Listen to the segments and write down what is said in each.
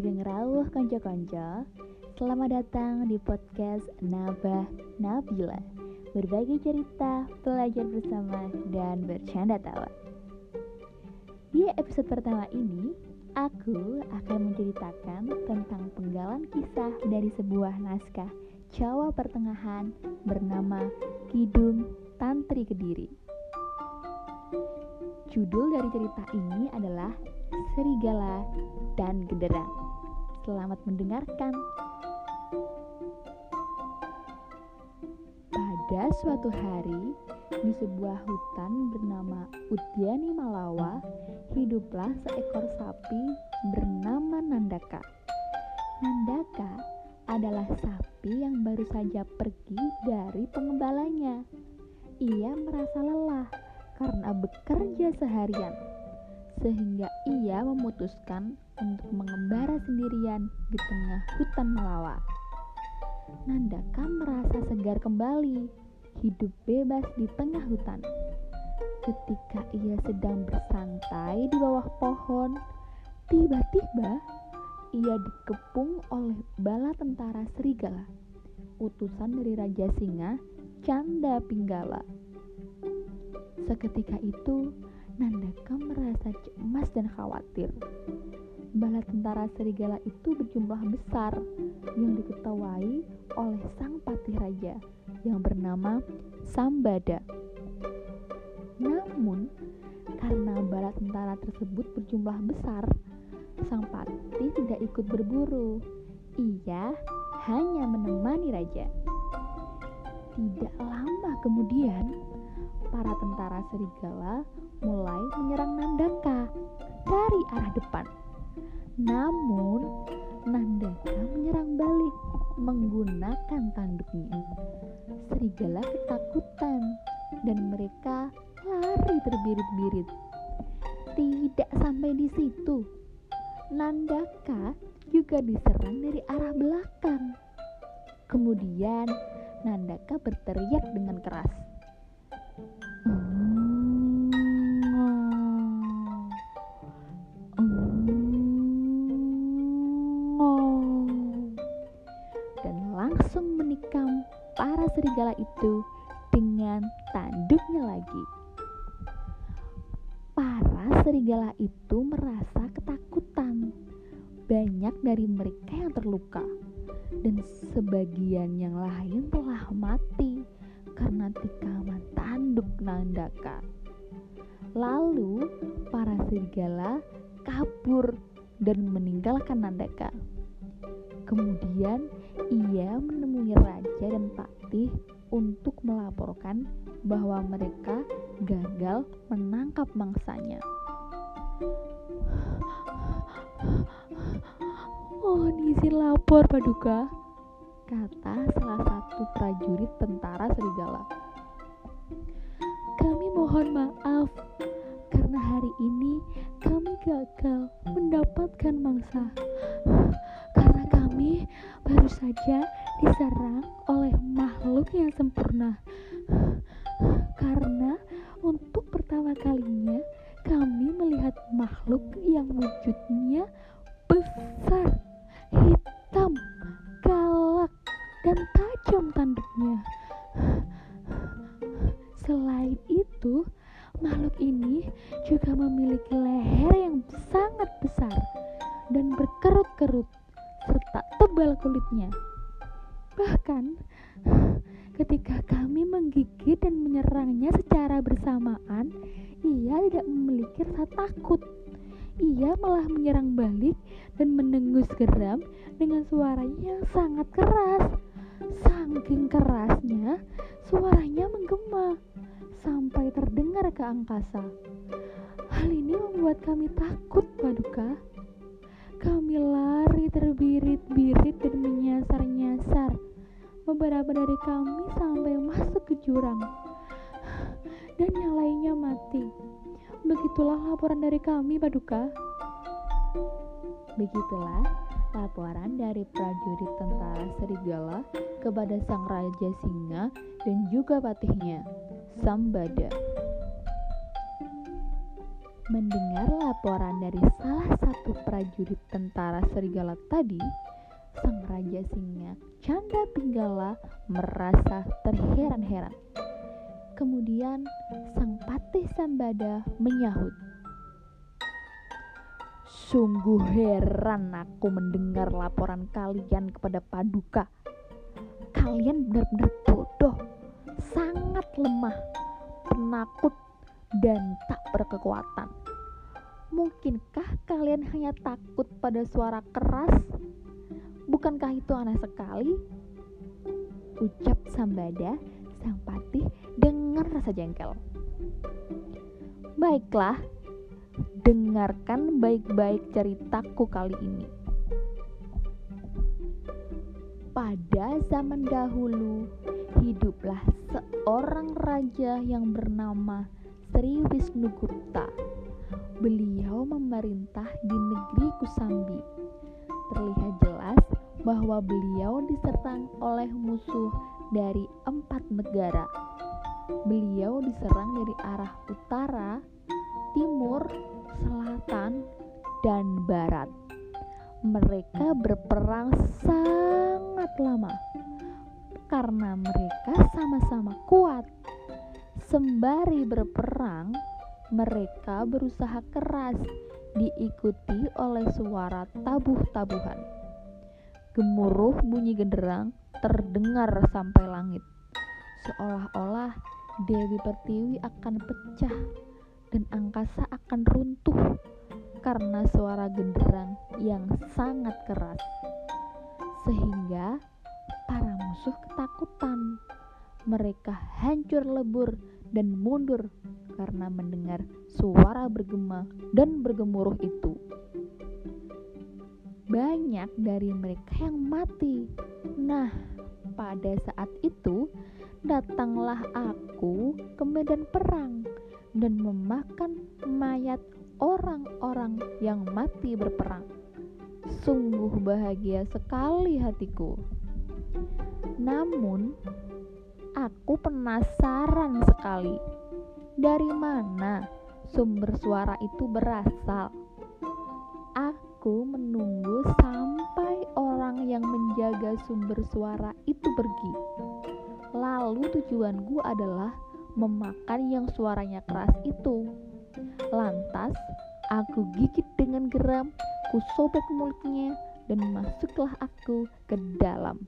Sugeng rawuh konco-konco Selamat datang di podcast Nabah Nabila. Berbagi cerita, belajar bersama, dan bercanda tawa. Di episode pertama ini Aku akan menceritakan tentang penggalan kisah dari sebuah naskah Jawa Pertengahan bernama Kidung Tantri Kediri. Judul dari cerita ini adalah Serigala dan Genderang. Selamat mendengarkan. Pada suatu hari, di sebuah hutan bernama Udyani Malawa, hiduplah seekor sapi bernama Nandaka. Nandaka adalah sapi yang baru saja pergi dari pengembalanya. Ia merasa lelah karena bekerja seharian, sehingga ia memutuskan untuk mengembara sendirian di tengah hutan Melawa. Nandaka merasa segar kembali, hidup bebas di tengah hutan. Ketika ia sedang bersantai di bawah pohon, tiba-tiba ia dikepung oleh bala tentara serigala, utusan dari Raja Singa, Canda Pinggala. Seketika itu, Nandaka merasa cemas dan khawatir. Bala tentara serigala itu berjumlah besar yang diketahui oleh sang patih raja yang bernama Sambada. Namun, karena bala tentara tersebut berjumlah besar, sang patih tidak ikut berburu. Ia hanya menemani raja. Tidak lama kemudian, para tentara serigala mulai menyerang Nandaka dari arah depan. Namun, Nandaka menyerang balik menggunakan tanduknya. Serigala ketakutan dan mereka lari terbirit-birit. Tidak sampai di situ, Nandaka juga diserang dari arah belakang. Kemudian, Nandaka berteriak dengan keras, serigala itu dengan tanduknya lagi. Para serigala itu merasa ketakutan. Banyak dari mereka yang terluka, dan sebagian yang lain telah mati karena tikaman tanduk Nandaka. Lalu, para serigala kabur dan meninggalkan Nandaka. Kemudian, ia menemui raja dan patih untuk melaporkan bahwa mereka gagal menangkap mangsanya. Mohon izin lapor, Paduka, kata salah satu prajurit tentara serigala. Kami mohon maaf karena hari ini kami gagal mendapatkan mangsa. Karena kami baru saja diserang oleh makhluk yang sempurna. Karena untuk pertama kalinya kami melihat makhluk yang wujudnya besar, hitam, galak, dan tajam tanduknya. Selain itu, makhluk ini juga memiliki leher yang sangat besar dan berkerut-kerut serta tebal kulitnya. Bahkan, ketika kami menggigit dan menyerangnya secara bersamaan, ia tidak memiliki rasa takut. Ia malah menyerang balik dan menengus geram dengan suaranya yang sangat keras. Saking kerasnya, suaranya menggema sampai terdengar ke angkasa. Hal ini membuat kami takut, Paduka. Kami lari terbirit-birit Beberapa dari kami sampai masuk ke jurang. Dan yang lainnya mati. Begitulah laporan dari kami, Paduka. Begitulah laporan dari prajurit tentara serigala kepada sang raja singa dan juga patihnya, Sambada. Mendengar laporan dari salah satu prajurit tentara serigala tadi, sang raja singa Canda Pinggala merasa terheran-heran. Kemudian sang patih Sambada menyahut, Sungguh heran aku mendengar laporan kalian kepada Paduka. Kalian benar-benar bodoh, sangat lemah, penakut, dan tak berkekuatan. Mungkinkah kalian hanya takut pada suara keras? Bukankah itu aneh sekali? Ucap Sambada, sang patih dengan rasa jengkel. Baiklah, dengarkan baik-baik ceritaku kali ini. Pada zaman dahulu, hiduplah seorang raja yang bernama Sri Wisnugupta. Beliau memerintah di negeri Kusambi. Terlihat jelas bahwa beliau diserang oleh musuh dari empat negara. Beliau diserang dari arah utara, timur, selatan, dan barat. Mereka berperang sangat lama karena mereka sama-sama kuat. Sembari berperang, mereka berusaha keras, diikuti oleh suara tabuh-tabuhan. Gemuruh bunyi genderang terdengar sampai langit, seolah-olah Dewi Pertiwi akan pecah dan angkasa akan runtuh karena suara genderang yang sangat keras. Sehingga para musuh ketakutan. Mereka hancur lebur dan mundur karena mendengar suara bergema dan bergemuruh itu. Banyak dari mereka yang mati. Nah, pada saat itu datanglah aku ke medan perang dan memakan mayat orang-orang yang mati berperang. Sungguh bahagia sekali hatiku. Namun, aku penasaran sekali dari mana sumber suara itu berasal. Aku menunggu sampai orang yang menjaga sumber suara itu pergi. Lalu tujuanku adalah memakan yang suaranya keras itu. Lantas, aku gigit dengan geram, kusobek mulutnya, dan masuklah aku ke dalam.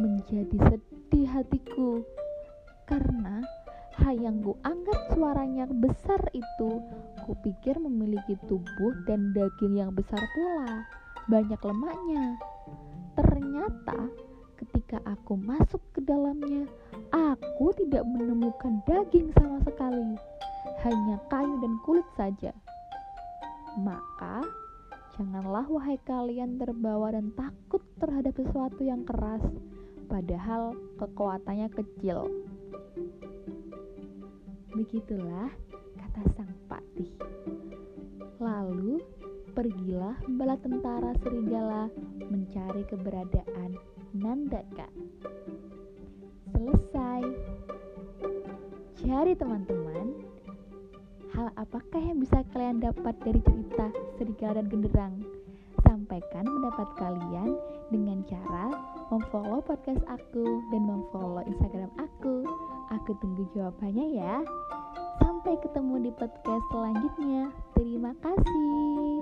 Menjadi sedih hatiku, karena yang ku anggap suaranya besar itu, kupikir memiliki tubuh dan daging yang besar pula, banyak lemaknya. Ternyata ketika aku masuk ke dalamnya, aku tidak menemukan daging sama sekali, hanya kayu dan kulit saja. Maka, janganlah wahai kalian terbawa dan takut terhadap sesuatu yang keras, padahal kekuatannya kecil. Begitulah kata sang patih. Lalu pergilah bala tentara serigala mencari keberadaan Nandaka. Selesai. Jadi teman-teman, hal apakah yang bisa kalian dapat dari cerita serigala dan genderang? Sampaikan pendapat kalian dengan cara memfollow podcast aku dan memfollow Instagram aku. Aku tunggu jawabannya ya. Sampai ketemu di podcast selanjutnya. Terima kasih.